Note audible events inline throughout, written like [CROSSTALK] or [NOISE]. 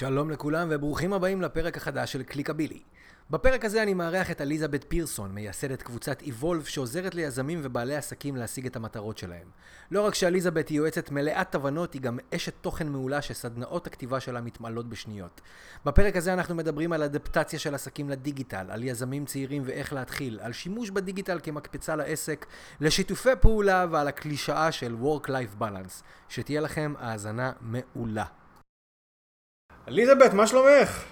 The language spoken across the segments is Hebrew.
שלום לכולם וברוכים הבאים לפרק החדש של קליקבילי. בפרק הזה אני מארח את אליזבת פירסון, מייסדת קבוצת Evolve שעוזרת ליזמים ובעלי עסקים להשיג את המטרות שלהם. לא רק שאליזבת היא יועצת מלאת תובנות, היא גם אשת תוכן מעולה שסדנאות הכתיבה שלה מתמלאות בשניות. בפרק הזה אנחנו מדברים על אדפטציה של עסקים לדיגיטל, על יזמים צעירים ואיך להתחיל, על שימוש בדיגיטל כמקפצה לעסק, לשיתופי פעולה ועל הקלישאה של Work-Life Balance. שתהיה לכם האזנה מעולה. אליזבת, מה שלומך?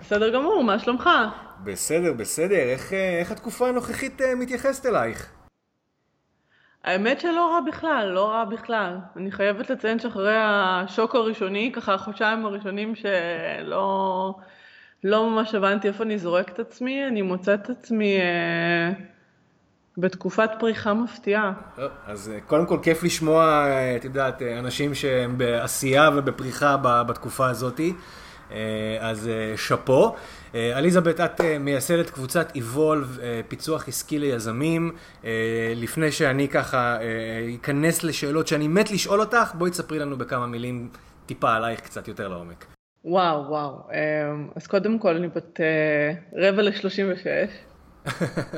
בסדר גמור, מה שלומך? בסדר, בסדר. איך, אה, איך התקופה הנוכחית אה, מתייחסת אלייך? האמת שלא רע בכלל, לא רע בכלל. אני חייבת לציין שאחרי השוק הראשוני, ככה החודשיים הראשונים שלא לא ממש הבנתי איפה אני זורקת את עצמי, אני מוצאת את עצמי אה, בתקופת פריחה מפתיעה. אז אה, קודם כל כיף לשמוע, את יודעת, אנשים שהם בעשייה ובפריחה בתקופה הזאתי. אה, אז אה, שאפו. אה, אליזבת, את מייסדת קבוצת Evolve, פיצוח עסקי ליזמים. לפני שאני ככה אכנס לשאלות שאני מת לשאול אותך, בואי תספרי לנו בכמה מילים טיפה עלייך קצת יותר לעומק. וואו, וואו. אז קודם כל אני בת רבע ל-36.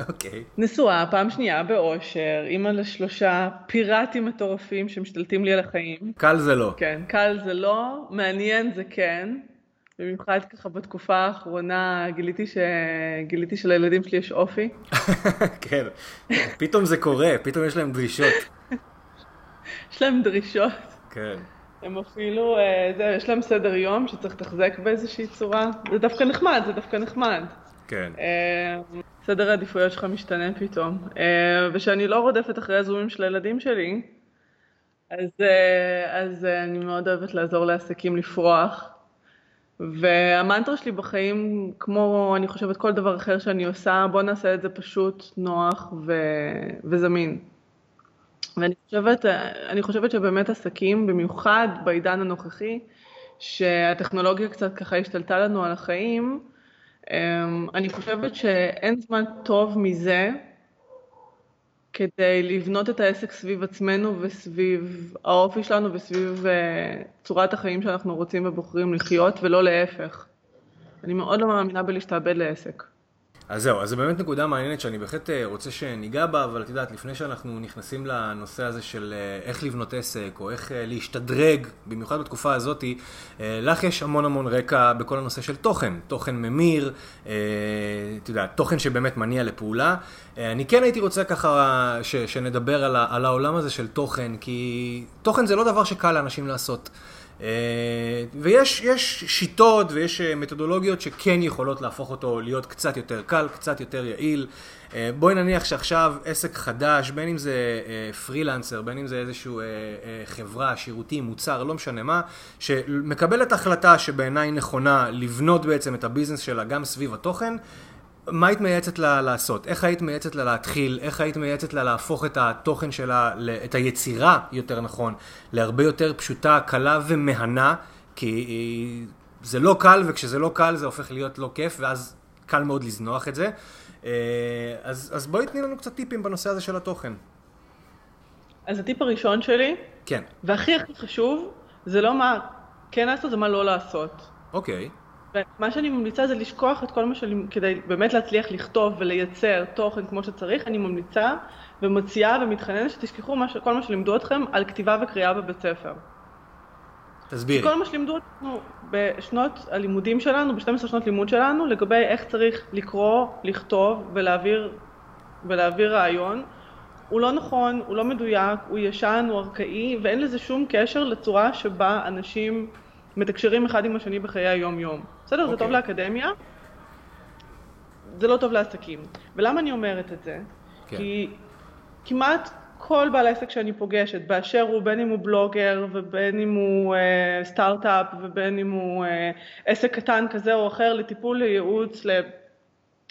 אוקיי. נשואה, פעם שנייה באושר, אימא לשלושה פיראטים מטורפים שמשתלטים לי על החיים. קל זה לא. כן, קל זה לא, מעניין זה כן. במיוחד ככה בתקופה האחרונה גיליתי, ש... גיליתי שלילדים שלי יש אופי. [LAUGHS] כן, פתאום זה קורה, פתאום יש להם דרישות. יש להם דרישות. כן. הם אפילו, אה, זה, יש להם סדר יום שצריך לתחזק באיזושהי צורה. זה דווקא נחמד, זה דווקא נחמד. כן. אה, סדר העדיפויות שלך משתנה פתאום. אה, ושאני לא רודפת אחרי הזומים של הילדים שלי, אז, אז אני מאוד אוהבת לעזור לעסקים לפרוח. והמנטרה שלי בחיים, כמו אני חושבת כל דבר אחר שאני עושה, בוא נעשה את זה פשוט, נוח ו... וזמין. ואני חושבת, אני חושבת שבאמת עסקים, במיוחד בעידן הנוכחי, שהטכנולוגיה קצת ככה השתלטה לנו על החיים, אני חושבת שאין זמן טוב מזה כדי לבנות את העסק סביב עצמנו וסביב האופי שלנו וסביב uh, צורת החיים שאנחנו רוצים ובוחרים לחיות ולא להפך. אני מאוד לא מאמינה בלהשתעבד לעסק. אז זהו, אז זו באמת נקודה מעניינת שאני בהחלט אה, רוצה שניגע בה, אבל את יודעת, לפני שאנחנו נכנסים לנושא הזה של אה, איך לבנות עסק, או איך אה, להשתדרג, במיוחד בתקופה הזאת, לך יש המון המון רקע בכל הנושא של תוכן, תוכן ממיר, את יודעת, תוכן שבאמת מניע לפעולה. אני כן הייתי רוצה ככה ש, שנדבר על, על העולם הזה של תוכן, כי תוכן זה לא דבר שקל לאנשים לעשות. אה, ויש שיטות ויש אה, מתודולוגיות שכן יכולות להפוך אותו להיות קצת יותר קל, קצת יותר יעיל. אה, בואי נניח שעכשיו עסק חדש, בין אם זה פרילנסר, בין אם זה איזושהי חברה, שירותים, מוצר, לא משנה מה, שמקבלת החלטה שבעיניי נכונה לבנות בעצם את הביזנס שלה גם סביב התוכן, מה היית מייעצת לה לעשות? איך היית מייעצת לה להתחיל? איך היית מייעצת לה להפוך את התוכן שלה, את היצירה, יותר נכון, להרבה יותר פשוטה, קלה ומהנה? כי זה לא קל, וכשזה לא קל זה הופך להיות לא כיף, ואז קל מאוד לזנוח את זה. אה, אז, אז בואי תני לנו קצת טיפים בנושא הזה של התוכן. אז הטיפ הראשון שלי, כן. והכי הכי חשוב, זה לא מה כן לעשות, זה מה לא לעשות. אוקיי. מה שאני ממליצה זה לשכוח את כל מה שאני, כדי באמת להצליח לכתוב ולייצר תוכן כמו שצריך, אני ממליצה ומציעה ומתחננת שתשכחו מה, כל מה שלימדו אתכם על כתיבה וקריאה בבית ספר. תסבירי. כל מה שלימדו אותנו בשנות הלימודים שלנו, ב-12 שנות לימוד שלנו, לגבי איך צריך לקרוא, לכתוב ולהעביר, ולהעביר רעיון, הוא לא נכון, הוא לא מדויק, הוא ישן, הוא ארכאי, ואין לזה שום קשר לצורה שבה אנשים מתקשרים אחד עם השני בחיי היום-יום. בסדר, okay. זה טוב אוקיי. לאקדמיה, זה לא טוב לעסקים. ולמה אני אומרת את זה? כן. כי כמעט כל בעל עסק שאני פוגשת, באשר הוא, בין אם הוא בלוגר ובין אם הוא אה, סטארט-אפ ובין אם הוא אה, עסק קטן כזה או אחר לטיפול לייעוץ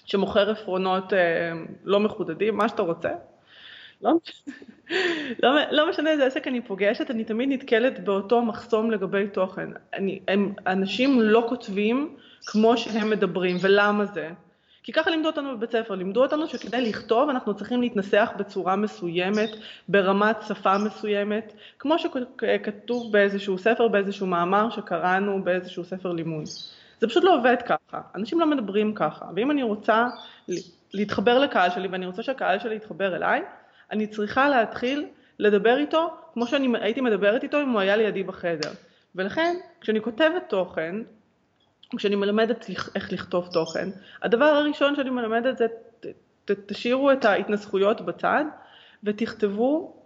שמוכר עפרונות אה, לא מחודדים, מה שאתה רוצה, לא, לא, לא משנה איזה עסק אני פוגשת, אני תמיד נתקלת באותו מחסום לגבי תוכן. אני, הם, אנשים לא כותבים כמו שהם מדברים, ולמה זה? כי ככה לימדו אותנו בבית ספר, לימדו אותנו שכדי לכתוב אנחנו צריכים להתנסח בצורה מסוימת, ברמת שפה מסוימת, כמו שכתוב באיזשהו ספר, באיזשהו מאמר שקראנו באיזשהו ספר לימוד. זה פשוט לא עובד ככה, אנשים לא מדברים ככה, ואם אני רוצה להתחבר לקהל שלי ואני רוצה שהקהל שלי יתחבר אליי, אני צריכה להתחיל לדבר איתו כמו שאני הייתי מדברת איתו אם הוא היה לידי בחדר. ולכן כשאני כותבת תוכן, כשאני מלמדת איך לכתוב תוכן, הדבר הראשון שאני מלמדת זה ת, תשאירו את ההתנסחויות בצד ותכתבו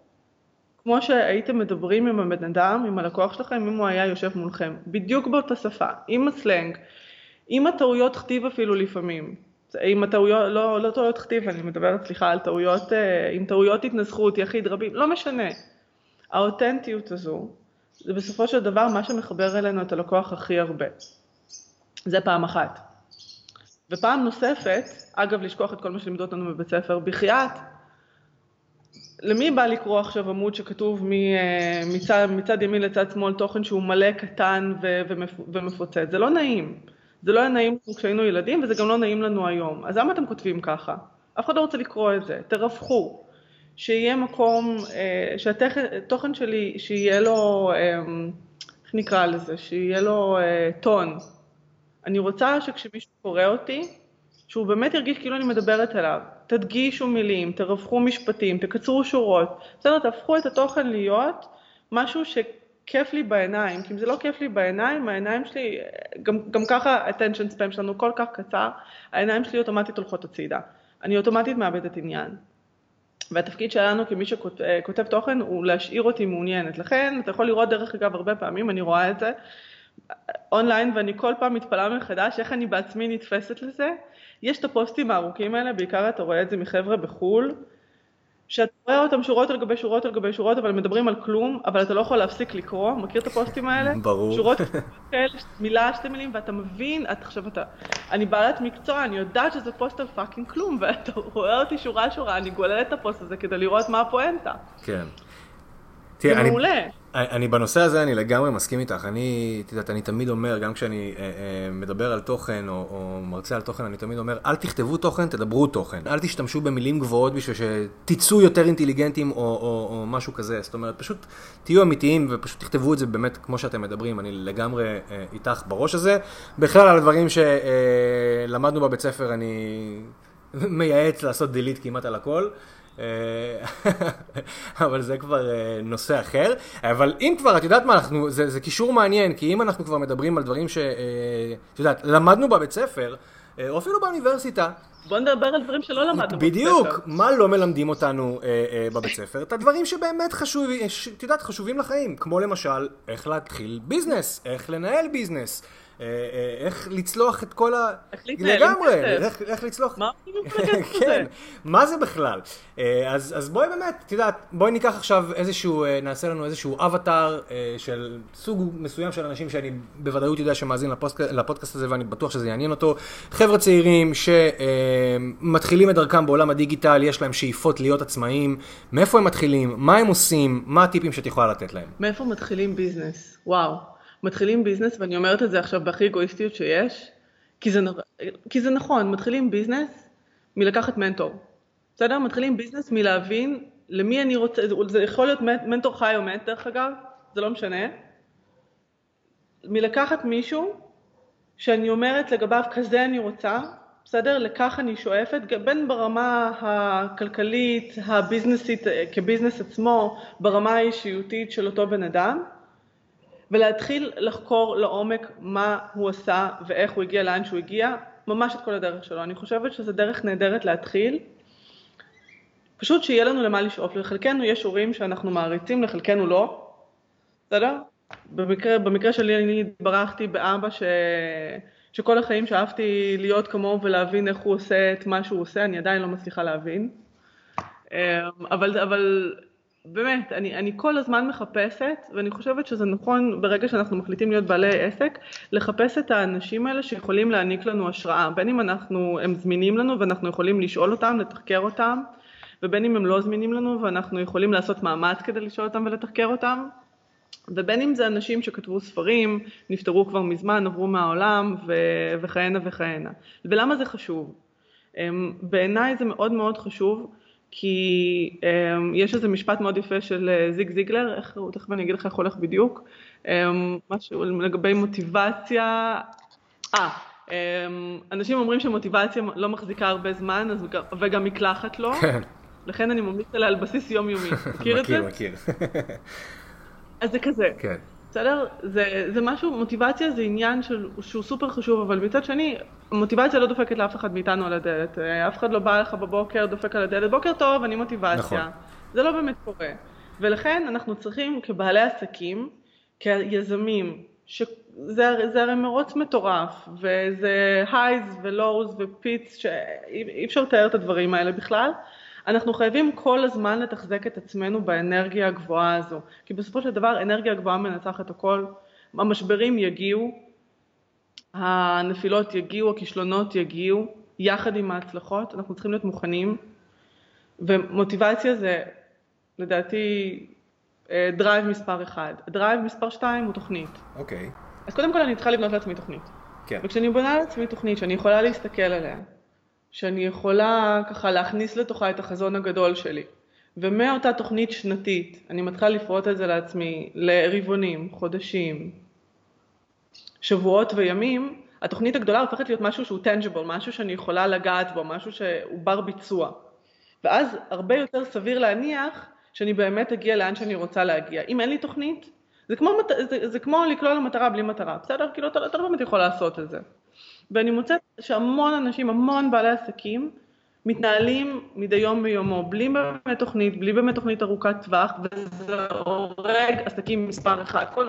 כמו שהייתם מדברים עם הבן אדם, עם הלקוח שלכם, אם הוא היה יושב מולכם, בדיוק באותה שפה, עם הסלנג, עם הטעויות כתיב אפילו לפעמים, עם הטעויות, לא, לא טעויות כתיב, אני מדברת, סליחה, על טעויות, אה, עם טעויות התנסחות, יחיד, רבים, לא משנה. האותנטיות הזו, זה בסופו של דבר מה שמחבר אלינו את הלקוח הכי הרבה. זה פעם אחת. ופעם נוספת, אגב, לשכוח את כל מה שלימדו אותנו בבית ספר, בחייאת, למי בא לקרוא עכשיו עמוד שכתוב אה, מצד, מצד ימין לצד שמאל תוכן שהוא מלא קטן ומפוצץ? זה לא נעים. זה לא היה נעים לנו כשהיינו ילדים וזה גם לא נעים לנו היום. אז למה אתם כותבים ככה? אף אחד לא רוצה לקרוא את זה, תרווחו. שיהיה מקום, אה, שהתוכן שלי, שיהיה לו, אה, איך נקרא לזה, שיהיה לו אה, טון. אני רוצה שכשמישהו קורא אותי, שהוא באמת ירגיש כאילו אני מדברת אליו. תדגישו מילים, תרווחו משפטים, תקצרו שורות. בסדר, תהפכו את התוכן להיות משהו ש... כיף לי בעיניים, כי אם זה לא כיף לי בעיניים, העיניים שלי, גם, גם ככה attention span שלנו כל כך קצר, העיניים שלי אוטומטית הולכות הצידה. אני אוטומטית מאבדת עניין. והתפקיד שלנו כמי שכותב תוכן הוא להשאיר אותי מעוניינת. לכן אתה יכול לראות דרך אגב הרבה פעמים, אני רואה את זה אונליין ואני כל פעם מתפלאה מחדש איך אני בעצמי נתפסת לזה. יש את הפוסטים הארוכים האלה, בעיקר אתה רואה את זה מחבר'ה בחו"ל, שאתה רואה אותם שורות על גבי שורות על גבי שורות, אבל מדברים על כלום, אבל אתה לא יכול להפסיק לקרוא, מכיר את הפוסטים האלה? ברור. שורות [LAUGHS] כאלה, מילה, שתי מילים, ואתה מבין, את עכשיו אתה, אני בעלת מקצוע, אני יודעת שזה פוסט על fucking כלום, ואתה רואה אותי שורה שורה, אני גוללת את הפוסט הזה כדי לראות מה הפואנטה. כן. זה מעולה. אני בנושא הזה, אני לגמרי מסכים איתך. אני, את יודעת, אני תמיד אומר, גם כשאני אה, אה, מדבר על תוכן או, או מרצה על תוכן, אני תמיד אומר, אל תכתבו תוכן, תדברו תוכן. אל תשתמשו במילים גבוהות בשביל שתצאו יותר אינטליגנטים או, או, או משהו כזה. זאת אומרת, פשוט תהיו אמיתיים ופשוט תכתבו את זה באמת כמו שאתם מדברים. אני לגמרי אה, איתך בראש הזה. בכלל, על הדברים שלמדנו בבית ספר, אני מייעץ לעשות delete כמעט על הכל. אה, [LAUGHS] אבל זה כבר אה, נושא אחר. אבל אם כבר, את יודעת מה, אנחנו, זה, זה קישור מעניין, כי אם אנחנו כבר מדברים על דברים שאת אה, יודעת, למדנו בבית ספר, או אפילו באוניברסיטה. בוא נדבר על דברים שלא למדנו בבית ספר. בדיוק, מה לא מלמדים אותנו אה, אה, בבית ספר? את הדברים שבאמת חשובים, את יודעת, חשובים לחיים, כמו למשל, איך להתחיל ביזנס, איך לנהל ביזנס. אה, אה, איך לצלוח את כל ה... איך להתנהל עם כסף. איך לצלוח... מה [LAUGHS] כן, מה זה בכלל? אה, אז בואי באמת, את יודעת, בואי ניקח עכשיו איזשהו, נעשה לנו איזשהו אבטאר של סוג מסוים של אנשים שאני בוודאות יודע שמאזין לפודקאסט הזה ואני בטוח שזה יעניין אותו. חבר'ה צעירים שמתחילים את דרכם בעולם הדיגיטל, יש להם שאיפות להיות עצמאים. מאיפה הם מתחילים? מה הם עושים? מה הטיפים שאת יכולה לתת להם? מאיפה מתחילים business? וואו. מתחילים business, ואני אומרת את זה עכשיו בהכי אגואיסטיות שיש, כי זה, כי זה נכון, מתחילים business מלקחת מנטור. בסדר? מתחילים business מלהבין למי אני רוצה, זה יכול להיות מנטור חי או מת דרך אגב, זה לא משנה. מלקחת מישהו שאני אומרת לגביו כזה אני רוצה, בסדר? לכך אני שואפת, בין ברמה הכלכלית, הביזנסית, כביזנס עצמו, ברמה האישיותית של אותו בן אדם, ולהתחיל לחקור לעומק מה הוא עשה ואיך הוא הגיע לאן שהוא הגיע, ממש את כל הדרך שלו. אני חושבת שזו דרך נהדרת להתחיל. פשוט שיהיה לנו למה לשאוף. לחלקנו יש הורים שאנחנו מעריצים, לחלקנו לא. בסדר? במקרה, במקרה שלי אני התברכתי באבא ש... שכל החיים שאפתי להיות כמוהו ולהבין איך הוא עושה את מה שהוא עושה, אני עדיין לא מצליחה להבין. אמ, אבל, אבל באמת, אני, אני כל הזמן מחפשת, ואני חושבת שזה נכון ברגע שאנחנו מחליטים להיות בעלי עסק, לחפש את האנשים האלה שיכולים להעניק לנו השראה, בין אם אנחנו, הם זמינים לנו ואנחנו יכולים לשאול אותם, לתחקר אותם, ובין אם הם לא זמינים לנו ואנחנו יכולים לעשות מאמץ כדי לשאול אותם ולתחקר אותם, ובין אם זה אנשים שכתבו ספרים, נפטרו כבר מזמן, עברו מהעולם, ו- וכהנה וכהנה. ולמה זה חשוב? בעיניי זה מאוד מאוד חשוב, כי יש איזה משפט מאוד יפה של זיג זיגלר, איך הוא, תכף אני אגיד לך איך הולך בדיוק, משהו לגבי מוטיבציה, אה, אנשים אומרים שמוטיבציה לא מחזיקה הרבה זמן, אז, וגם מקלחת לא, כן. לכן אני ממליץ עליה על בסיס יומיומי, [LAUGHS] מכיר את זה? מכיר, מכיר. אז זה כזה. כן. בסדר? זה, זה משהו, מוטיבציה זה עניין של, שהוא סופר חשוב, אבל מצד שני, מוטיבציה לא דופקת לאף אחד מאיתנו על הדלת. אף אחד לא בא לך בבוקר, דופק על הדלת, בוקר טוב, אני מוטיבציה. נכון. זה לא באמת קורה. ולכן אנחנו צריכים כבעלי עסקים, כיזמים, שזה הרי מרוץ מטורף, וזה הייז ולואוז ופיץ, שאי אפשר לתאר את הדברים האלה בכלל. אנחנו חייבים כל הזמן לתחזק את עצמנו באנרגיה הגבוהה הזו, כי בסופו של דבר אנרגיה גבוהה מנצחת הכל, המשברים יגיעו, הנפילות יגיעו, הכישלונות יגיעו, יחד עם ההצלחות, אנחנו צריכים להיות מוכנים, ומוטיבציה זה לדעתי drive מספר אחד. drive מספר שתיים הוא תוכנית. אוקיי. Okay. אז קודם כל אני צריכה לבנות לעצמי תוכנית. כן. וכשאני בונה לעצמי תוכנית שאני יכולה להסתכל עליה, שאני יכולה ככה להכניס לתוכה את החזון הגדול שלי. ומאותה תוכנית שנתית, אני מתחילה לפרוט את זה לעצמי לרבעונים, חודשים, שבועות וימים, התוכנית הגדולה הופכת להיות משהו שהוא tangible, משהו שאני יכולה לגעת בו, משהו שהוא בר ביצוע. ואז הרבה יותר סביר להניח שאני באמת אגיע לאן שאני רוצה להגיע. אם אין לי תוכנית, זה כמו, זה, זה כמו לקלוע למטרה בלי מטרה, בסדר? כאילו אתה, לא באמת יכול לעשות את זה. ואני מוצאת שהמון אנשים, המון בעלי עסקים, מתנהלים מדי יום ביומו, בלי באמת תוכנית, בלי באמת תוכנית ארוכת טווח, וזה הורג עסקים מספר אחד. כל,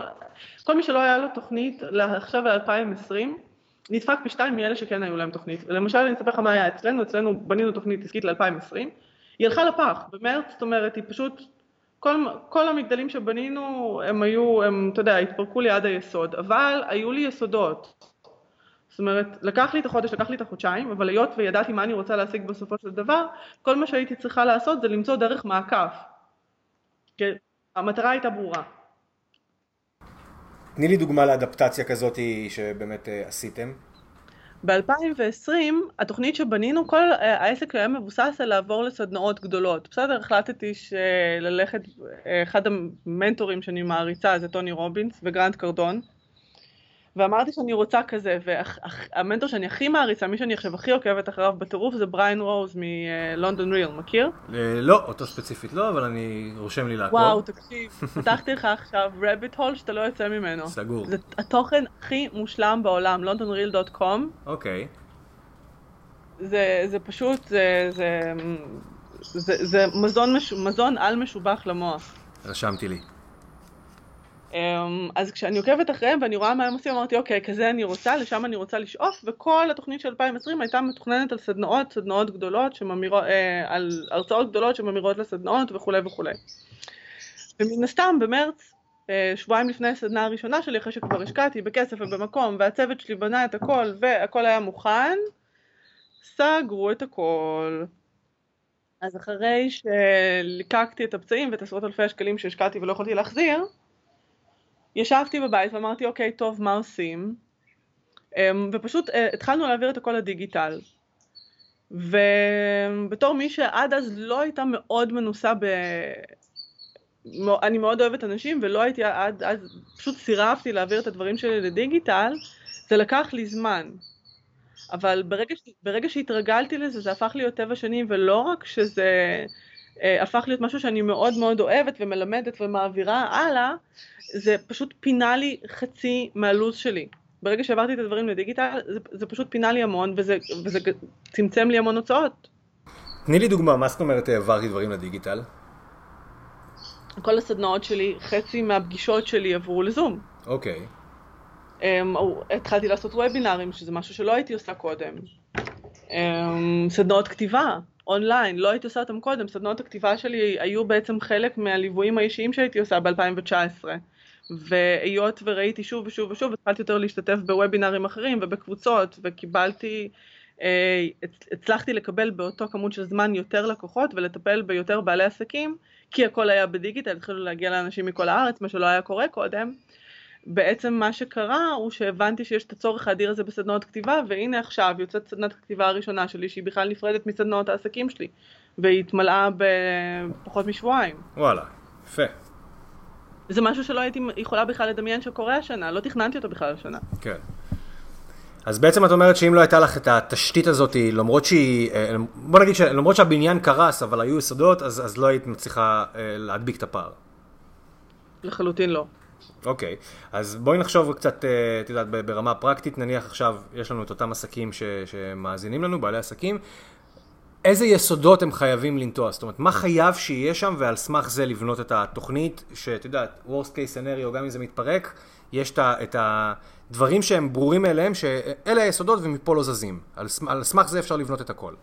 כל מי שלא היה לו תוכנית עכשיו ל-2020, נדפק בשתיים מאלה שכן היו להם תוכנית. למשל, אני אספר לך מה היה אצלנו, אצלנו בנינו תוכנית עסקית ל-2020, היא הלכה לפח, במרץ, זאת אומרת, היא פשוט, כל, כל המגדלים שבנינו, הם היו, הם, אתה יודע, התפרקו לי עד היסוד, אבל היו לי יסודות. זאת אומרת, לקח לי את החודש, לקח לי את החודשיים, אבל היות וידעתי מה אני רוצה להשיג בסופו של דבר, כל מה שהייתי צריכה לעשות זה למצוא דרך מעקף. כי המטרה הייתה ברורה. תני לי דוגמה לאדפטציה כזאת שבאמת uh, עשיתם. ב-2020 התוכנית שבנינו, כל אה, העסק היה מבוסס על לעבור לסדנאות גדולות. בסדר, החלטתי ללכת, אה, אחד המנטורים שאני מעריצה זה טוני רובינס וגרנט קרדון. ואמרתי שאני רוצה כזה, והמנטור שאני הכי מעריצה, מי שאני עכשיו הכי עוקבת אחריו בטירוף זה בריין רוז מלונדון ריל, מכיר? אה, לא, אותו ספציפית לא, אבל אני רושם לי לעקוב. וואו, [LAUGHS] תקשיב, פתחתי לך עכשיו רביט הול שאתה לא יוצא ממנו. סגור. זה התוכן הכי מושלם בעולם, londonreal.com. אוקיי. זה, זה פשוט, זה, זה, זה, זה מזון, מש, מזון על משובח למוח. רשמתי לי. אמ, אז כשאני עוקבת אחריהם ואני רואה מה הם עושים, אמרתי אוקיי, כזה אני רוצה, לשם אני רוצה לשאוף, וכל התוכנית של 2020 הייתה מתוכננת על סדנאות, סדנאות גדולות, שממירות, אה, על הרצאות גדולות שממירות לסדנאות וכולי וכולי. ומן הסתם במרץ, אה, שבועיים לפני הסדנה הראשונה שלי, אחרי שכבר השקעתי בכסף ובמקום, והצוות שלי בנה את הכל, והכל היה מוכן, סגרו את הכל. אז אחרי שליקקתי את הפצעים ואת עשרות אלפי השקלים שהשקעתי ולא יכולתי להחזיר, ישבתי בבית ואמרתי, אוקיי, טוב, מה עושים? אמ, ופשוט אה, התחלנו להעביר את הכל לדיגיטל. ובתור מי שעד אז לא הייתה מאוד מנוסה ב... אני מאוד אוהבת אנשים ולא הייתי עד אז, פשוט סירבתי להעביר את הדברים שלי לדיגיטל, זה לקח לי זמן. אבל ברגע, ברגע שהתרגלתי לזה, זה הפך להיות טבע שני, ולא רק שזה הפך להיות משהו שאני מאוד מאוד אוהבת ומלמדת ומעבירה הלאה, זה פשוט פינה לי חצי מהלו"ז שלי. ברגע שעברתי את הדברים לדיגיטל, זה, זה פשוט פינה לי המון, וזה, וזה צמצם לי המון הוצאות. תני לי דוגמה, מה זאת אומרת העברתי דברים לדיגיטל? כל הסדנאות שלי, חצי מהפגישות שלי עברו לזום. אוקיי. Okay. Um, התחלתי לעשות וובינארים, שזה משהו שלא הייתי עושה קודם. Um, סדנאות כתיבה, אונליין, לא הייתי עושה אותם קודם, סדנאות הכתיבה שלי היו בעצם חלק מהליוויים האישיים שהייתי עושה ב-2019. והיות וראיתי שוב ושוב ושוב, התחלתי יותר להשתתף בוובינרים אחרים ובקבוצות, וקיבלתי, אה, הצלחתי לקבל באותו כמות של זמן יותר לקוחות ולטפל ביותר בעלי עסקים, כי הכל היה בדיגיטל, התחילו להגיע לאנשים מכל הארץ, מה שלא היה קורה קודם. בעצם מה שקרה הוא שהבנתי שיש את הצורך האדיר הזה בסדנאות כתיבה והנה עכשיו יוצאת סדנת הכתיבה הראשונה שלי שהיא בכלל נפרדת מסדנאות העסקים שלי והיא התמלאה בפחות משבועיים. וואלה, יפה. זה משהו שלא הייתי יכולה בכלל לדמיין שקורה השנה, לא תכננתי אותו בכלל השנה. כן. אז בעצם את אומרת שאם לא הייתה לך את התשתית הזאת, למרות שהיא, אה, בוא נגיד שלמרות שהבניין קרס, אבל היו יסודות, אז, אז לא היית מצליחה אה, להדביק את הפער. לחלוטין לא. אוקיי, אז בואי נחשוב קצת, אה, את יודעת, ברמה פרקטית, נניח עכשיו יש לנו את אותם עסקים ש, שמאזינים לנו, בעלי עסקים, איזה יסודות הם חייבים לנטוע? זאת אומרת, מה חייב שיהיה שם ועל סמך זה לבנות את התוכנית, שאת יודעת, worst case scenario, גם אם זה מתפרק, יש את הדברים שהם ברורים מאליהם, שאלה היסודות ומפה לא זזים. על, על סמך זה אפשר לבנות את הכל.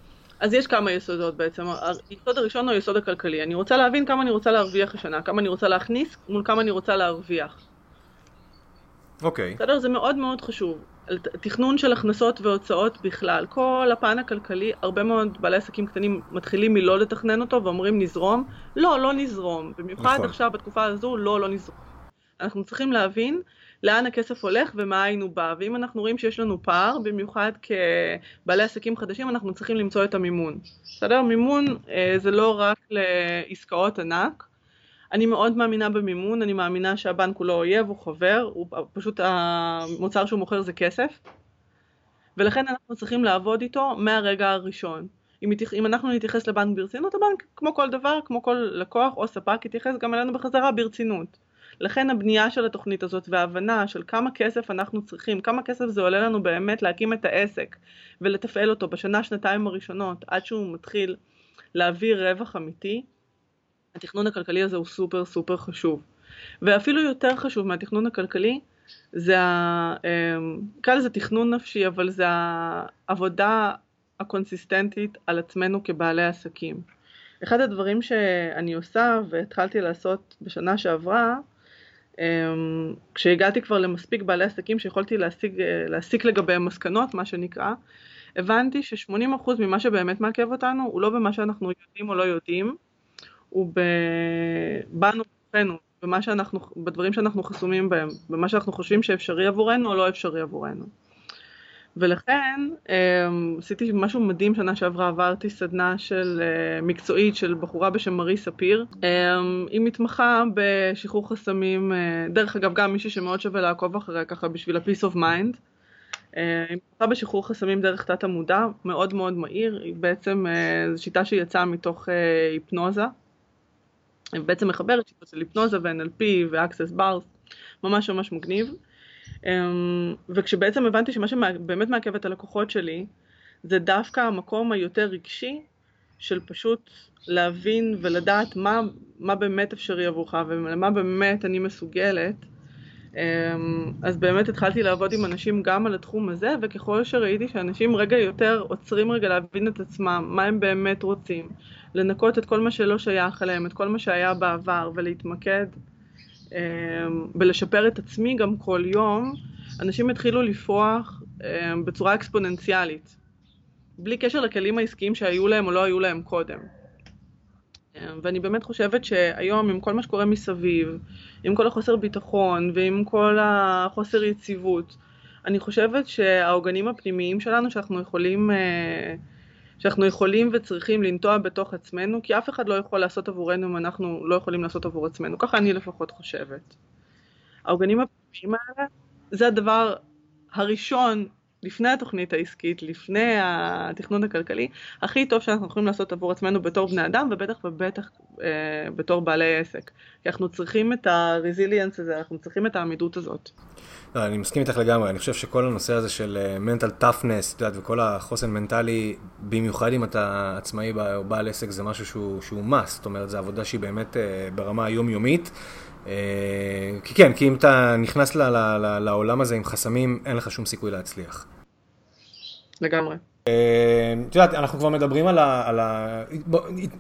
אז יש כמה יסודות בעצם. היסוד הראשון הוא היסוד הכלכלי. אני רוצה להבין כמה אני רוצה להרוויח השנה, כמה אני רוצה להכניס מול כמה אני רוצה להרוויח. אוקיי. Okay. בסדר? זה מאוד מאוד חשוב. תכנון של הכנסות והוצאות בכלל. כל הפן הכלכלי, הרבה מאוד בעלי עסקים קטנים מתחילים מלא לתכנן אותו ואומרים נזרום. לא, לא נזרום. במיוחד נכון. עכשיו בתקופה הזו, לא, לא נזרום. אנחנו צריכים להבין לאן הכסף הולך ומאין הוא בא. ואם אנחנו רואים שיש לנו פער, במיוחד כבעלי עסקים חדשים, אנחנו צריכים למצוא את המימון. בסדר? מימון אה, זה לא רק לעסקאות ענק. אני מאוד מאמינה במימון, אני מאמינה שהבנק הוא לא אויב, הוא חבר, הוא פשוט המוצר שהוא מוכר זה כסף. ולכן אנחנו צריכים לעבוד איתו מהרגע הראשון. אם, אם אנחנו נתייחס לבנק ברצינות, הבנק כמו כל דבר, כמו כל לקוח או ספק, יתייחס גם אלינו בחזרה ברצינות. לכן הבנייה של התוכנית הזאת וההבנה של כמה כסף אנחנו צריכים, כמה כסף זה עולה לנו באמת להקים את העסק ולתפעל אותו בשנה, שנתיים הראשונות עד שהוא מתחיל להביא רווח אמיתי, התכנון הכלכלי הזה הוא סופר סופר חשוב. ואפילו יותר חשוב מהתכנון הכלכלי זה, אמ, נקרא לזה תכנון נפשי, אבל זה העבודה הקונסיסטנטית על עצמנו כבעלי עסקים. אחד הדברים שאני עושה והתחלתי לעשות בשנה שעברה כשהגעתי כבר למספיק בעלי עסקים שיכולתי להסיק, להסיק לגביהם מסקנות, מה שנקרא, הבנתי ש-80% ממה שבאמת מעכב אותנו הוא לא במה שאנחנו יודעים או לא יודעים, הוא בנו, בתוכנו, במה שאנחנו, בדברים שאנחנו חסומים בהם, במה שאנחנו חושבים שאפשרי עבורנו או לא אפשרי עבורנו. ולכן אמ, עשיתי משהו מדהים שנה שעברה, עברתי סדנה של אה, מקצועית של בחורה בשם מרי ספיר. אמ, היא מתמחה בשחרור חסמים, אה, דרך אגב גם מישהי שמאוד שווה לעקוב אחריה ככה בשביל ה-peace of mind. אה, היא מתמחה בשחרור חסמים דרך תת המודע, מאוד מאוד מהיר, היא בעצם, זו שיטה שיצאה מתוך היפנוזה. היא בעצם מחברת שיטות של היפנוזה ו-NLP ו-access bars, ממש ממש מגניב. אמ, וכשבעצם הבנתי שמה שבאמת מעכב את הלקוחות שלי זה דווקא המקום היותר רגשי של פשוט להבין ולדעת מה, מה באמת אפשרי עבורך ולמה באמת אני מסוגלת. אמ, אז באמת התחלתי לעבוד עם אנשים גם על התחום הזה וככל שראיתי שאנשים רגע יותר עוצרים רגע להבין את עצמם, מה הם באמת רוצים, לנקות את כל מה שלא שייך אליהם, את כל מה שהיה בעבר ולהתמקד אמ, ולשפר את עצמי גם כל יום, אנשים התחילו לפרוח אמ, בצורה אקספוננציאלית, בלי קשר לכלים העסקיים שהיו להם או לא היו להם קודם. אמ, ואני באמת חושבת שהיום עם כל מה שקורה מסביב, עם כל החוסר ביטחון ועם כל החוסר יציבות, אני חושבת שהעוגנים הפנימיים שלנו שאנחנו יכולים אה, שאנחנו יכולים וצריכים לנטוע בתוך עצמנו, כי אף אחד לא יכול לעשות עבורנו אם אנחנו לא יכולים לעשות עבור עצמנו. ככה אני לפחות חושבת. העוגנים הפנימיים האלה, זה הדבר הראשון לפני התוכנית העסקית, לפני התכנון הכלכלי, הכי טוב שאנחנו יכולים לעשות עבור עצמנו בתור בני אדם, ובטח ובטח אה, בתור בעלי עסק. כי אנחנו צריכים את הרזיליאנס הזה, אנחנו צריכים את העמידות הזאת. לא, אני מסכים איתך לגמרי, אני חושב שכל הנושא הזה של מנטל uh, טאפנס, את יודעת, וכל החוסן מנטלי, במיוחד אם אתה עצמאי או בעל עסק, זה משהו שהוא, שהוא must, זאת אומרת, זו עבודה שהיא באמת uh, ברמה היומיומית. Uh, כי כן, כי אם אתה נכנס ל, ל, ל, לעולם הזה עם חסמים, אין לך שום סיכוי להצליח. לגמרי. אה, את יודעת, אנחנו כבר מדברים על ה... על ה...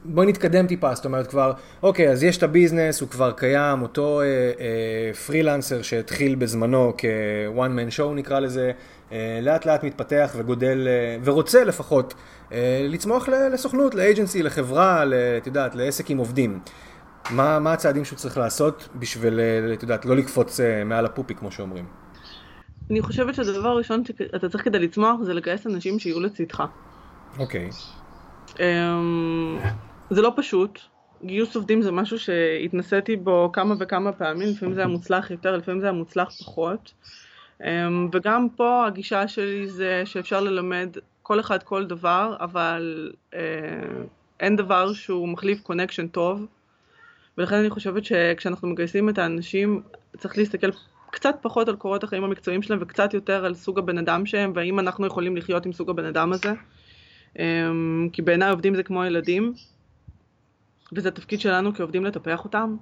בואי נתקדם טיפה, זאת אומרת כבר, אוקיי, אז יש את הביזנס, הוא כבר קיים, אותו אה, אה, פרילנסר שהתחיל בזמנו כ-one man show נקרא לזה, אה, לאט לאט מתפתח וגודל, אה, ורוצה לפחות אה, לצמוח לסוכנות, לאג'נסי, לחברה, את יודעת, לעסק עם עובדים. מה, מה הצעדים שהוא צריך לעשות בשביל, אה, את יודעת, לא לקפוץ אה, מעל הפופי, כמו שאומרים? אני חושבת שהדבר הראשון שאתה צריך כדי לצמוח זה לגייס אנשים שיהיו לצדך. אוקיי. אמ, זה לא פשוט. גיוס עובדים זה משהו שהתנסיתי בו כמה וכמה פעמים, לפעמים זה היה מוצלח יותר, לפעמים זה היה מוצלח פחות. אמ, וגם פה הגישה שלי זה שאפשר ללמד כל אחד כל דבר, אבל אה, אין דבר שהוא מחליף קונקשן טוב. ולכן אני חושבת שכשאנחנו מגייסים את האנשים, צריך להסתכל קצת פחות על קורות החיים המקצועיים שלהם וקצת יותר על סוג הבן אדם שהם, והאם אנחנו יכולים לחיות עם סוג הבן אדם הזה. אמ, כי בעיניי עובדים זה כמו ילדים, וזה התפקיד שלנו כעובדים לטפח אותם,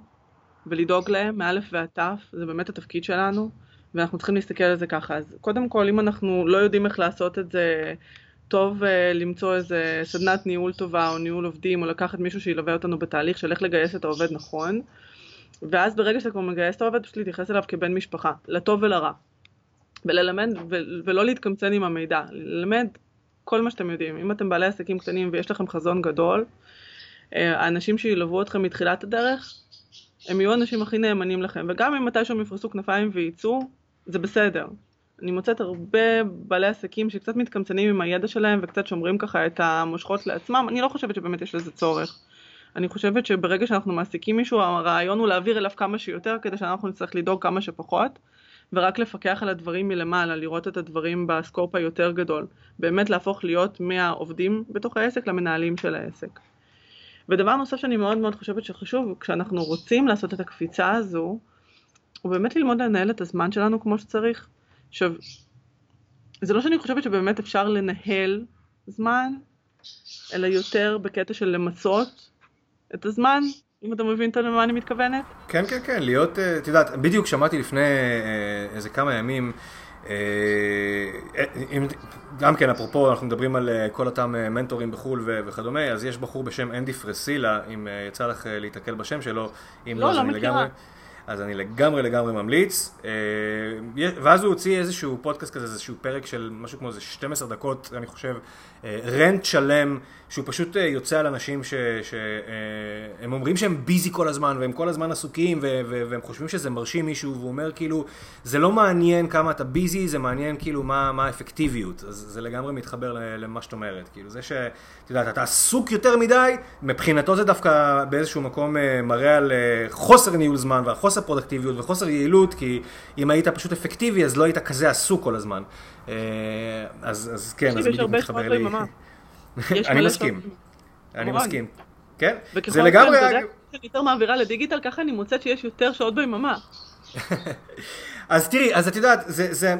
ולדאוג להם מאלף ועד תף, זה באמת התפקיד שלנו, ואנחנו צריכים להסתכל על זה ככה. אז קודם כל, אם אנחנו לא יודעים איך לעשות את זה, טוב uh, למצוא איזה סדנת ניהול טובה, או ניהול עובדים, או לקחת מישהו שילווה אותנו בתהליך של איך לגייס את העובד נכון. ואז ברגע שאתה כבר מגייס את העובד, פשוט להתייחס אליו כבן משפחה, לטוב ולרע. וללמד, ו- ולא להתקמצן עם המידע, ללמד כל מה שאתם יודעים. אם אתם בעלי עסקים קטנים ויש לכם חזון גדול, אה, האנשים שילוו אתכם מתחילת הדרך, הם יהיו האנשים הכי נאמנים לכם. וגם אם מתישהו הם יפרסו כנפיים וייצאו, זה בסדר. אני מוצאת הרבה בעלי עסקים שקצת מתקמצנים עם הידע שלהם וקצת שומרים ככה את המושכות לעצמם, אני לא חושבת שבאמת יש לזה צורך. אני חושבת שברגע שאנחנו מעסיקים מישהו, הרעיון הוא להעביר אליו כמה שיותר כדי שאנחנו נצטרך לדאוג כמה שפחות, ורק לפקח על הדברים מלמעלה, לראות את הדברים בסקופ היותר גדול. באמת להפוך להיות מהעובדים בתוך העסק למנהלים של העסק. ודבר נוסף שאני מאוד מאוד חושבת שחשוב, כשאנחנו רוצים לעשות את הקפיצה הזו, הוא באמת ללמוד לנהל את הזמן שלנו כמו שצריך. עכשיו, זה לא שאני חושבת שבאמת אפשר לנהל זמן, אלא יותר בקטע של למצות את הזמן, אם אתה מבין למה אני מתכוונת. כן, כן, כן, להיות, אה, את יודעת, בדיוק שמעתי לפני אה, איזה כמה ימים, אה, גם כן, אפרופו, אנחנו מדברים על כל אותם מנטורים בחו"ל וכדומה, אז יש בחור בשם אנדי פרסילה, אם יצא לך להתקל בשם שלו, אם לא, לא, אז לא אני לגמרי... אז אני לגמרי לגמרי ממליץ. ואז הוא הוציא איזשהו פודקאסט כזה, איזשהו פרק של משהו כמו איזה 12 דקות, אני חושב, רנט שלם שהוא פשוט אה, יוצא על אנשים שהם אה, אומרים שהם ביזי כל הזמן והם כל הזמן עסוקים והם חושבים שזה מרשים מישהו והוא אומר כאילו זה לא מעניין כמה אתה ביזי זה מעניין כאילו מה, מה האפקטיביות אז זה לגמרי מתחבר למה שאת אומרת כאילו זה שאת יודעת אתה עסוק יותר מדי מבחינתו זה דווקא באיזשהו מקום אה, מראה על חוסר ניהול זמן ועל פרודקטיביות וחוסר יעילות כי אם היית פשוט אפקטיבי אז לא היית כזה עסוק כל הזמן אז, אז כן אז בדיוק מתחבר לי [LAUGHS] אני מסכים. אני מסכים. כן? זה לגמרי... וככל שאני יותר מעבירה לדיגיטל, ככה אני מוצאת שיש יותר שעות ביממה. [LAUGHS] אז תראי, אז את יודעת, זה... זה...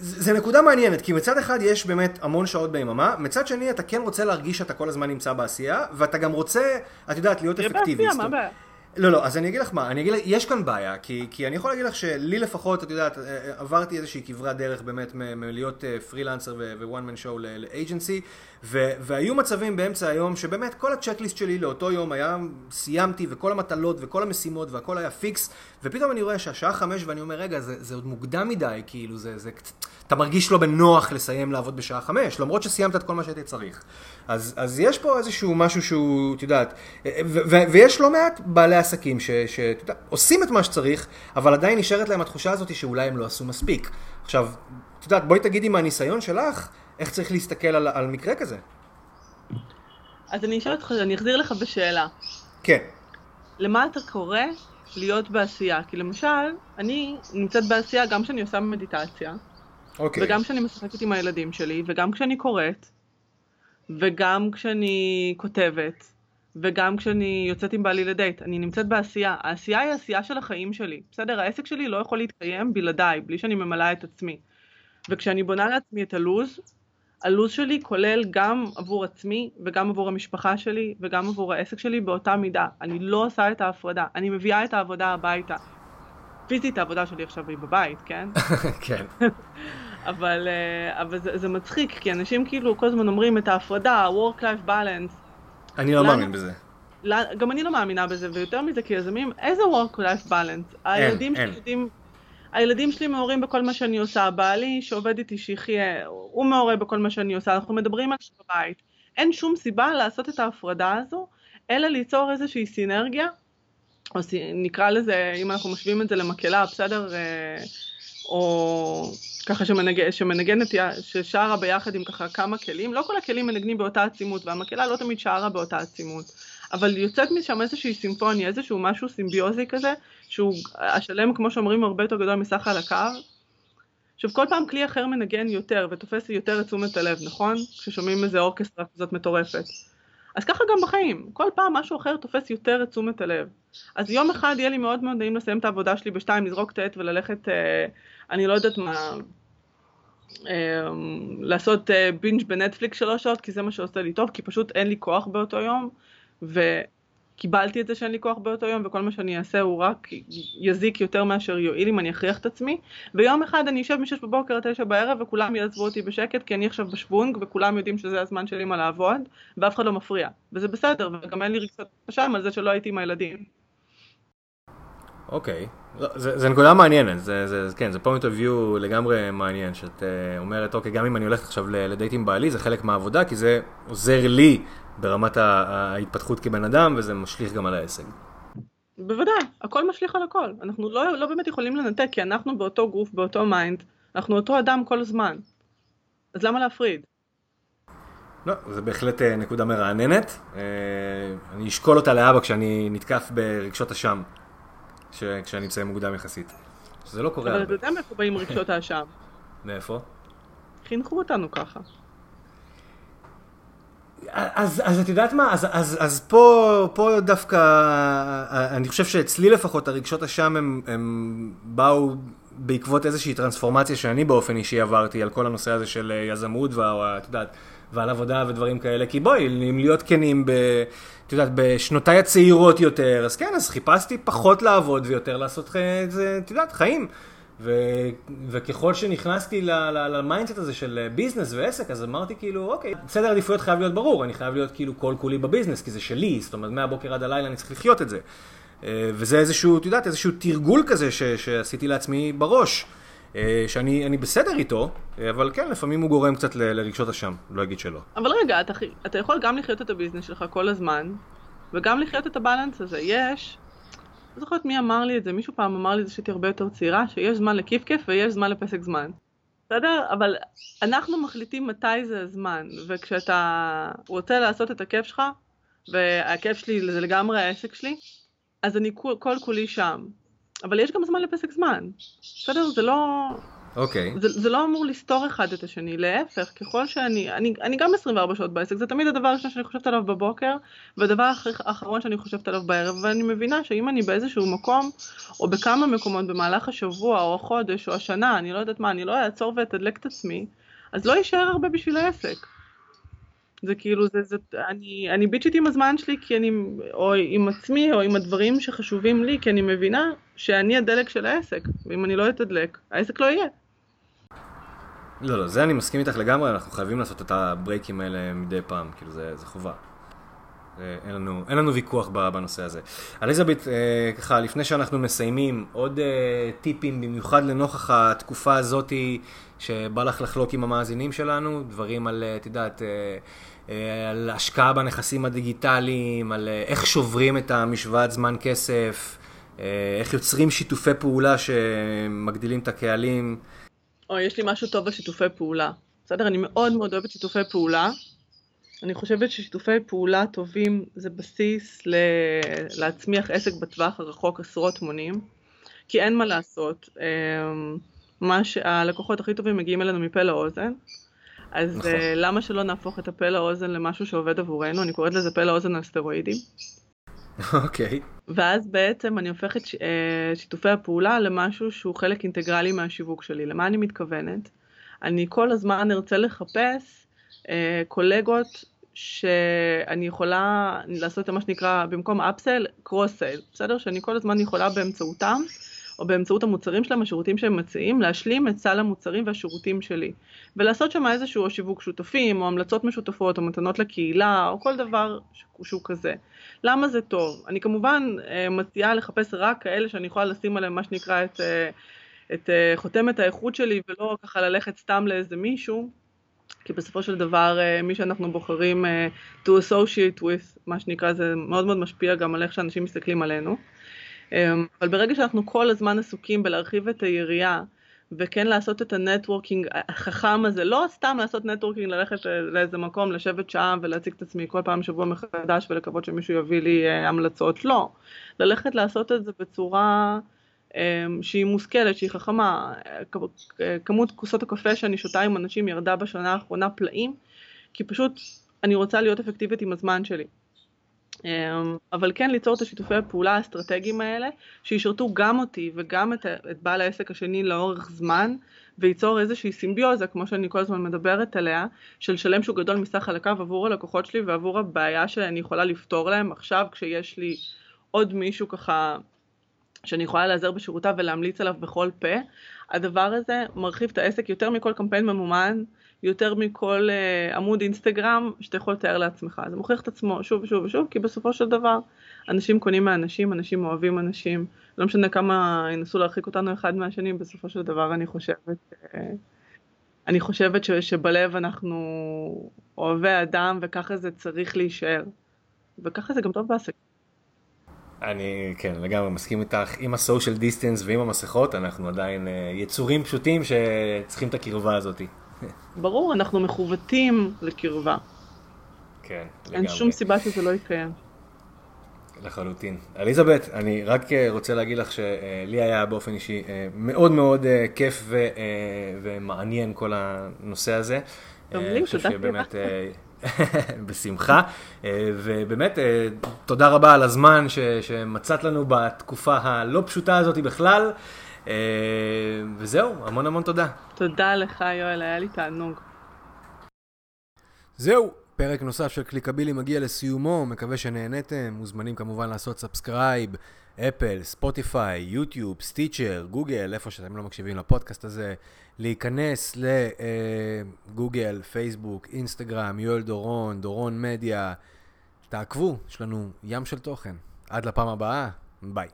זה נקודה מעניינת, כי מצד אחד יש באמת המון שעות ביממה, מצד שני אתה כן רוצה להרגיש שאתה כל הזמן נמצא בעשייה, ואתה גם רוצה, את יודעת, להיות אפקטיבי. בעשייה, מה הבעיה? לא, לא, אז אני אגיד לך מה, אני אגיד יש כאן בעיה, כי, כי אני יכול להגיד לך שלי לפחות, את יודעת, אה, אה, עברתי איזושהי כברת דרך באמת מלהיות פרילנסר ו-one man show ל agency, והיו מצבים באמצע היום שבאמת כל ה checklist שלי לאותו יום היה, סיימתי וכל המטלות וכל המשימות והכל היה פיקס, ופתאום אני רואה שהשעה חמש ואני אומר, רגע, זה, זה עוד מוקדם מדי, כאילו, זה, זה, אתה מרגיש לא בנוח לסיים לעבוד בשעה חמש, למרות שסיימת את כל מה שהייתי צריך. אז, אז יש פה איזשהו משהו שהוא, את יודעת, ויש לא מעט בעלי עסקים שעושים את מה שצריך, אבל עדיין נשארת להם התחושה הזאת שאולי הם לא עשו מספיק. עכשיו, את יודעת, בואי תגידי מהניסיון שלך, איך צריך להסתכל על, על מקרה כזה. אז אני אשאל אותך, אני אחזיר לך בשאלה. כן. למה אתה קורא להיות בעשייה? כי למשל, אני נמצאת בעשייה גם כשאני עושה מדיטציה, אוקיי. וגם כשאני משחקת עם הילדים שלי, וגם כשאני קוראת, וגם כשאני כותבת, וגם כשאני יוצאת עם בעלי לדייט, אני נמצאת בעשייה. העשייה היא העשייה של החיים שלי. בסדר? העסק שלי לא יכול להתקיים בלעדיי, בלי שאני ממלאה את עצמי. וכשאני בונה לעצמי את הלו"ז, הלו"ז שלי כולל גם עבור עצמי וגם עבור המשפחה שלי וגם עבור העסק שלי באותה מידה. אני לא עושה את ההפרדה, אני מביאה את העבודה הביתה. פיזית העבודה שלי עכשיו היא בבית, כן? [LAUGHS] כן. [LAUGHS] אבל, אה, אבל זה, זה מצחיק, כי אנשים כאילו כל הזמן אומרים את ההפרדה, work-life balance. אני לא מאמין בזה. גם אני לא מאמינה בזה, ויותר מזה כיזמים, איזה work-life balance? הילדים אין, אין. הילדים שלי מעורים בכל מה שאני עושה, בעלי שעובד איתי שיחיה, הוא מעורה בכל מה שאני עושה, אנחנו מדברים על בבית. אין שום סיבה לעשות את ההפרדה הזו, אלא ליצור איזושהי סינרגיה או נקרא לזה, אם אנחנו משווים את זה למקהלה, בסדר? או ככה שמנג... שמנגנת, ששרה ביחד עם ככה כמה כלים, לא כל הכלים מנגנים באותה עצימות, והמקהלה לא תמיד שרה באותה עצימות, אבל יוצאת משם איזושהי סימפוניה, איזשהו משהו סימביוזי כזה, שהוא השלם, כמו שאומרים, הרבה יותר גדול מסך על הקו. עכשיו, כל פעם כלי אחר מנגן יותר ותופס יותר את תשומת הלב, נכון? כששומעים איזה אורקסטרה כזאת מטורפת. אז ככה גם בחיים, כל פעם משהו אחר תופס יותר את תשומת הלב. אז יום אחד יהיה לי מאוד מאוד נעים לסיים את העבודה שלי בשתיים, לזרוק העט וללכת, אה, אני לא יודעת מה, אה, לעשות אה, בינג' בנטפליקס שלוש שעות, כי זה מה שעושה לי טוב, כי פשוט אין לי כוח באותו יום, וקיבלתי את זה שאין לי כוח באותו יום, וכל מה שאני אעשה הוא רק יזיק יותר מאשר יועיל אם אני אכריח את עצמי, ויום אחד אני אשב משש בבוקר עד תשע בערב, וכולם יעזבו אותי בשקט, כי אני עכשיו בשוונג, וכולם יודעים שזה הזמן שלי מה לעבוד, ואף אחד לא מפריע, וזה בסדר, וגם אין לי רגשות אשם על זה שלא הייתי עם הילדים. אוקיי, okay. לא, זה נקודה מעניינת, זה, זה, כן, זה point of view לגמרי מעניין, שאת uh, אומרת, אוקיי, גם אם אני הולכת עכשיו לדייט עם בעלי, זה חלק מהעבודה, כי זה עוזר לי ברמת ההתפתחות כבן אדם, וזה משליך גם על ההישג. בוודאי, הכל משליך על הכל. אנחנו לא, לא באמת יכולים לנתק, כי אנחנו באותו גוף, באותו מיינד, אנחנו אותו אדם כל הזמן. אז למה להפריד? לא, זה בהחלט אה, נקודה מרעננת. אה, אני אשקול אותה לאבא כשאני נתקף ברגשות אשם. כשאני מסיים מוקדם יחסית. שזה לא קורה הרבה. אבל אתה יודע מאיפה באים רגשות האשם. מאיפה? חינכו אותנו ככה. אז, אז את יודעת מה, אז, אז, אז פה, פה דווקא, אני חושב שאצלי לפחות הרגשות אשם הם, הם באו בעקבות איזושהי טרנספורמציה שאני באופן אישי עברתי על כל הנושא הזה של יזמות, ואת יודעת, ועל עבודה ודברים כאלה, כי בואי, אם להיות כנים ב... את יודעת, בשנותיי הצעירות יותר, אז כן, אז חיפשתי פחות לעבוד ויותר לעשות, את יודעת, חיים. ו, וככל שנכנסתי ל mindset הזה של business ועסק, אז אמרתי כאילו, אוקיי, סדר עדיפויות חייב להיות ברור, אני חייב להיות כאילו כל כולי ב business, כי זה שלי, זאת אומרת, מהבוקר עד הלילה אני צריך לחיות את זה. אה, וזה איזשהו, את יודעת, איזשהו תרגול כזה ש, שעשיתי לעצמי בראש. אה, שאני בסדר איתו, אה, אבל כן, לפעמים הוא גורם קצת לרגשות אשם, לא אגיד שלא. אבל רגע, אתה, אתה יכול גם לחיות את הביזנס שלך כל הזמן, וגם לחיות את הבלנס הזה. יש, לא זוכרת מי אמר לי את זה, מישהו פעם אמר לי את זה שהייתי הרבה יותר צעירה, שיש זמן לכיף כיף ויש זמן לפסק זמן. בסדר? אבל אנחנו מחליטים מתי זה הזמן, וכשאתה רוצה לעשות את הכיף שלך, והכיף שלי זה לגמרי העסק שלי, אז אני כל, כל כולי שם. אבל יש גם זמן לפסק זמן. בסדר? זה לא... אוקיי. Okay. זה, זה לא אמור לסתור אחד את השני, להפך, ככל שאני, אני, אני גם 24 שעות בעסק, זה תמיד הדבר הראשון שאני חושבת עליו בבוקר, והדבר האחרון שאני חושבת עליו בערב, ואני מבינה שאם אני באיזשהו מקום, או בכמה מקומות במהלך השבוע, או החודש, או השנה, אני לא יודעת מה, אני לא אעצור ואתדלק את עצמי, אז לא יישאר הרבה בשביל העסק. זה כאילו, זה, זה, אני, אני ביצ'ית עם הזמן שלי, כי אני, או עם עצמי, או עם הדברים שחשובים לי, כי אני מבינה שאני הדלק של העסק, ואם אני לא אתדלק, העסק לא יהיה. לא, לא, זה אני מסכים איתך לגמרי, אנחנו חייבים לעשות את הברייקים האלה מדי פעם, כאילו זה, זה חובה. אין לנו, אין לנו ויכוח בנושא הזה. אליזבת, אה, ככה, לפני שאנחנו מסיימים, עוד אה, טיפים, במיוחד לנוכח התקופה הזאתי שבא לך לחלוק עם המאזינים שלנו, דברים על, את יודעת, אה, על השקעה בנכסים הדיגיטליים, על איך שוברים את המשוואת זמן כסף, איך יוצרים שיתופי פעולה שמגדילים את הקהלים. או, יש לי משהו טוב בשיתופי פעולה. בסדר? אני מאוד מאוד אוהבת שיתופי פעולה. אני חושבת ששיתופי פעולה טובים זה בסיס ל... להצמיח עסק בטווח הרחוק עשרות מונים, כי אין מה לעשות. אמ, מה שהלקוחות הכי טובים מגיעים אלינו מפה לאוזן. אז נכון. uh, למה שלא נהפוך את הפה לאוזן למשהו שעובד עבורנו? אני קוראת לזה פה לאוזן על סטרואידים. אוקיי. Okay. ואז בעצם אני הופכת ש... uh, שיתופי הפעולה למשהו שהוא חלק אינטגרלי מהשיווק שלי. למה אני מתכוונת? אני כל הזמן ארצה לחפש uh, קולגות שאני יכולה לעשות את מה שנקרא במקום אפסל, קרוס סייל, בסדר? שאני כל הזמן יכולה באמצעותם או באמצעות המוצרים שלהם, השירותים שהם מציעים, להשלים את סל המוצרים והשירותים שלי. ולעשות שם איזשהו שיווק שותפים, או המלצות משותפות, או מתנות לקהילה, או כל דבר שהוא כזה. למה זה טוב? אני כמובן אה, מציעה לחפש רק כאלה שאני יכולה לשים עליהם מה שנקרא את, אה, את אה, חותמת האיכות שלי, ולא ככה ללכת סתם לאיזה מישהו. כי בסופו של דבר מי שאנחנו בוחרים to associate with, מה שנקרא, זה מאוד מאוד משפיע גם על איך שאנשים מסתכלים עלינו. אבל ברגע שאנחנו כל הזמן עסוקים בלהרחיב את היריעה, וכן לעשות את ה networking החכם הזה, לא סתם לעשות networking, ללכת לאיזה מקום, לשבת שעה ולהציג את עצמי כל פעם שבוע מחדש ולקוות שמישהו יביא לי אה, המלצות, לא. ללכת לעשות את זה בצורה אה, שהיא מושכלת, שהיא חכמה. כמות כוסות הקפה שאני שותה עם אנשים ירדה בשנה האחרונה פלאים, כי פשוט אני רוצה להיות אפקטיבית עם הזמן שלי. אמ, אבל כן ליצור את השיתופי הפעולה האסטרטגיים האלה, שישרתו גם אותי וגם את, את בעל העסק השני לאורך זמן, וייצור איזושהי סימביוזה, כמו שאני כל הזמן מדברת עליה, של שלם שהוא גדול מסך חלקיו עבור הלקוחות שלי ועבור הבעיה שאני יכולה לפתור להם עכשיו, כשיש לי עוד מישהו ככה שאני יכולה להיעזר בשירותיו ולהמליץ עליו בכל פה. הדבר הזה מרחיב את העסק יותר מכל קמפיין ממומן, יותר מכל uh, עמוד אינסטגרם שאתה יכול לתאר לעצמך. זה מוכיח את עצמו שוב ושוב ושוב, כי בסופו של דבר אנשים קונים מאנשים, אנשים אוהבים אנשים, לא משנה כמה ינסו להרחיק אותנו אחד מהשני, בסופו של דבר אני חושבת, uh, אני חושבת ש, שבלב אנחנו אוהבי אדם וככה זה צריך להישאר. וככה זה גם טוב בעסק. אני כן לגמרי מסכים איתך עם הסושיאל דיסטנס ועם המסכות אנחנו עדיין uh, יצורים פשוטים שצריכים את הקרבה הזאתי. ברור, אנחנו מכוותים לקרבה. כן, לגמרי. אין שום סיבה שזה לא יתקיים. לחלוטין. אליזבת, אני רק אה, רוצה להגיד לך שלי היה באופן אישי אה, מאוד מאוד אה, כיף ו- ומעניין כל הנושא הזה. לי, תודה שבאמת, [LAUGHS] בשמחה, ובאמת תודה רבה על הזמן ש- שמצאת לנו בתקופה הלא פשוטה הזאת בכלל. אה, וזהו, המון המון תודה. תודה לך יואל, היה לי תענוג. זהו, פרק נוסף של קליקבילי מגיע לסיומו, מקווה שנהניתם, מוזמנים כמובן לעשות subscribe, אפל, ספוטיפיי, יוטיוב, סטיצ'ר, גוגל, איפה שאתם לא מקשיבים לפודקאסט הזה, להיכנס לגוגל, אה, פייסבוק, אינסטגרם, יואל דורון, דורון מדיה, תעקבו, יש לנו ים של תוכן. עד לפעם הבאה, ביי.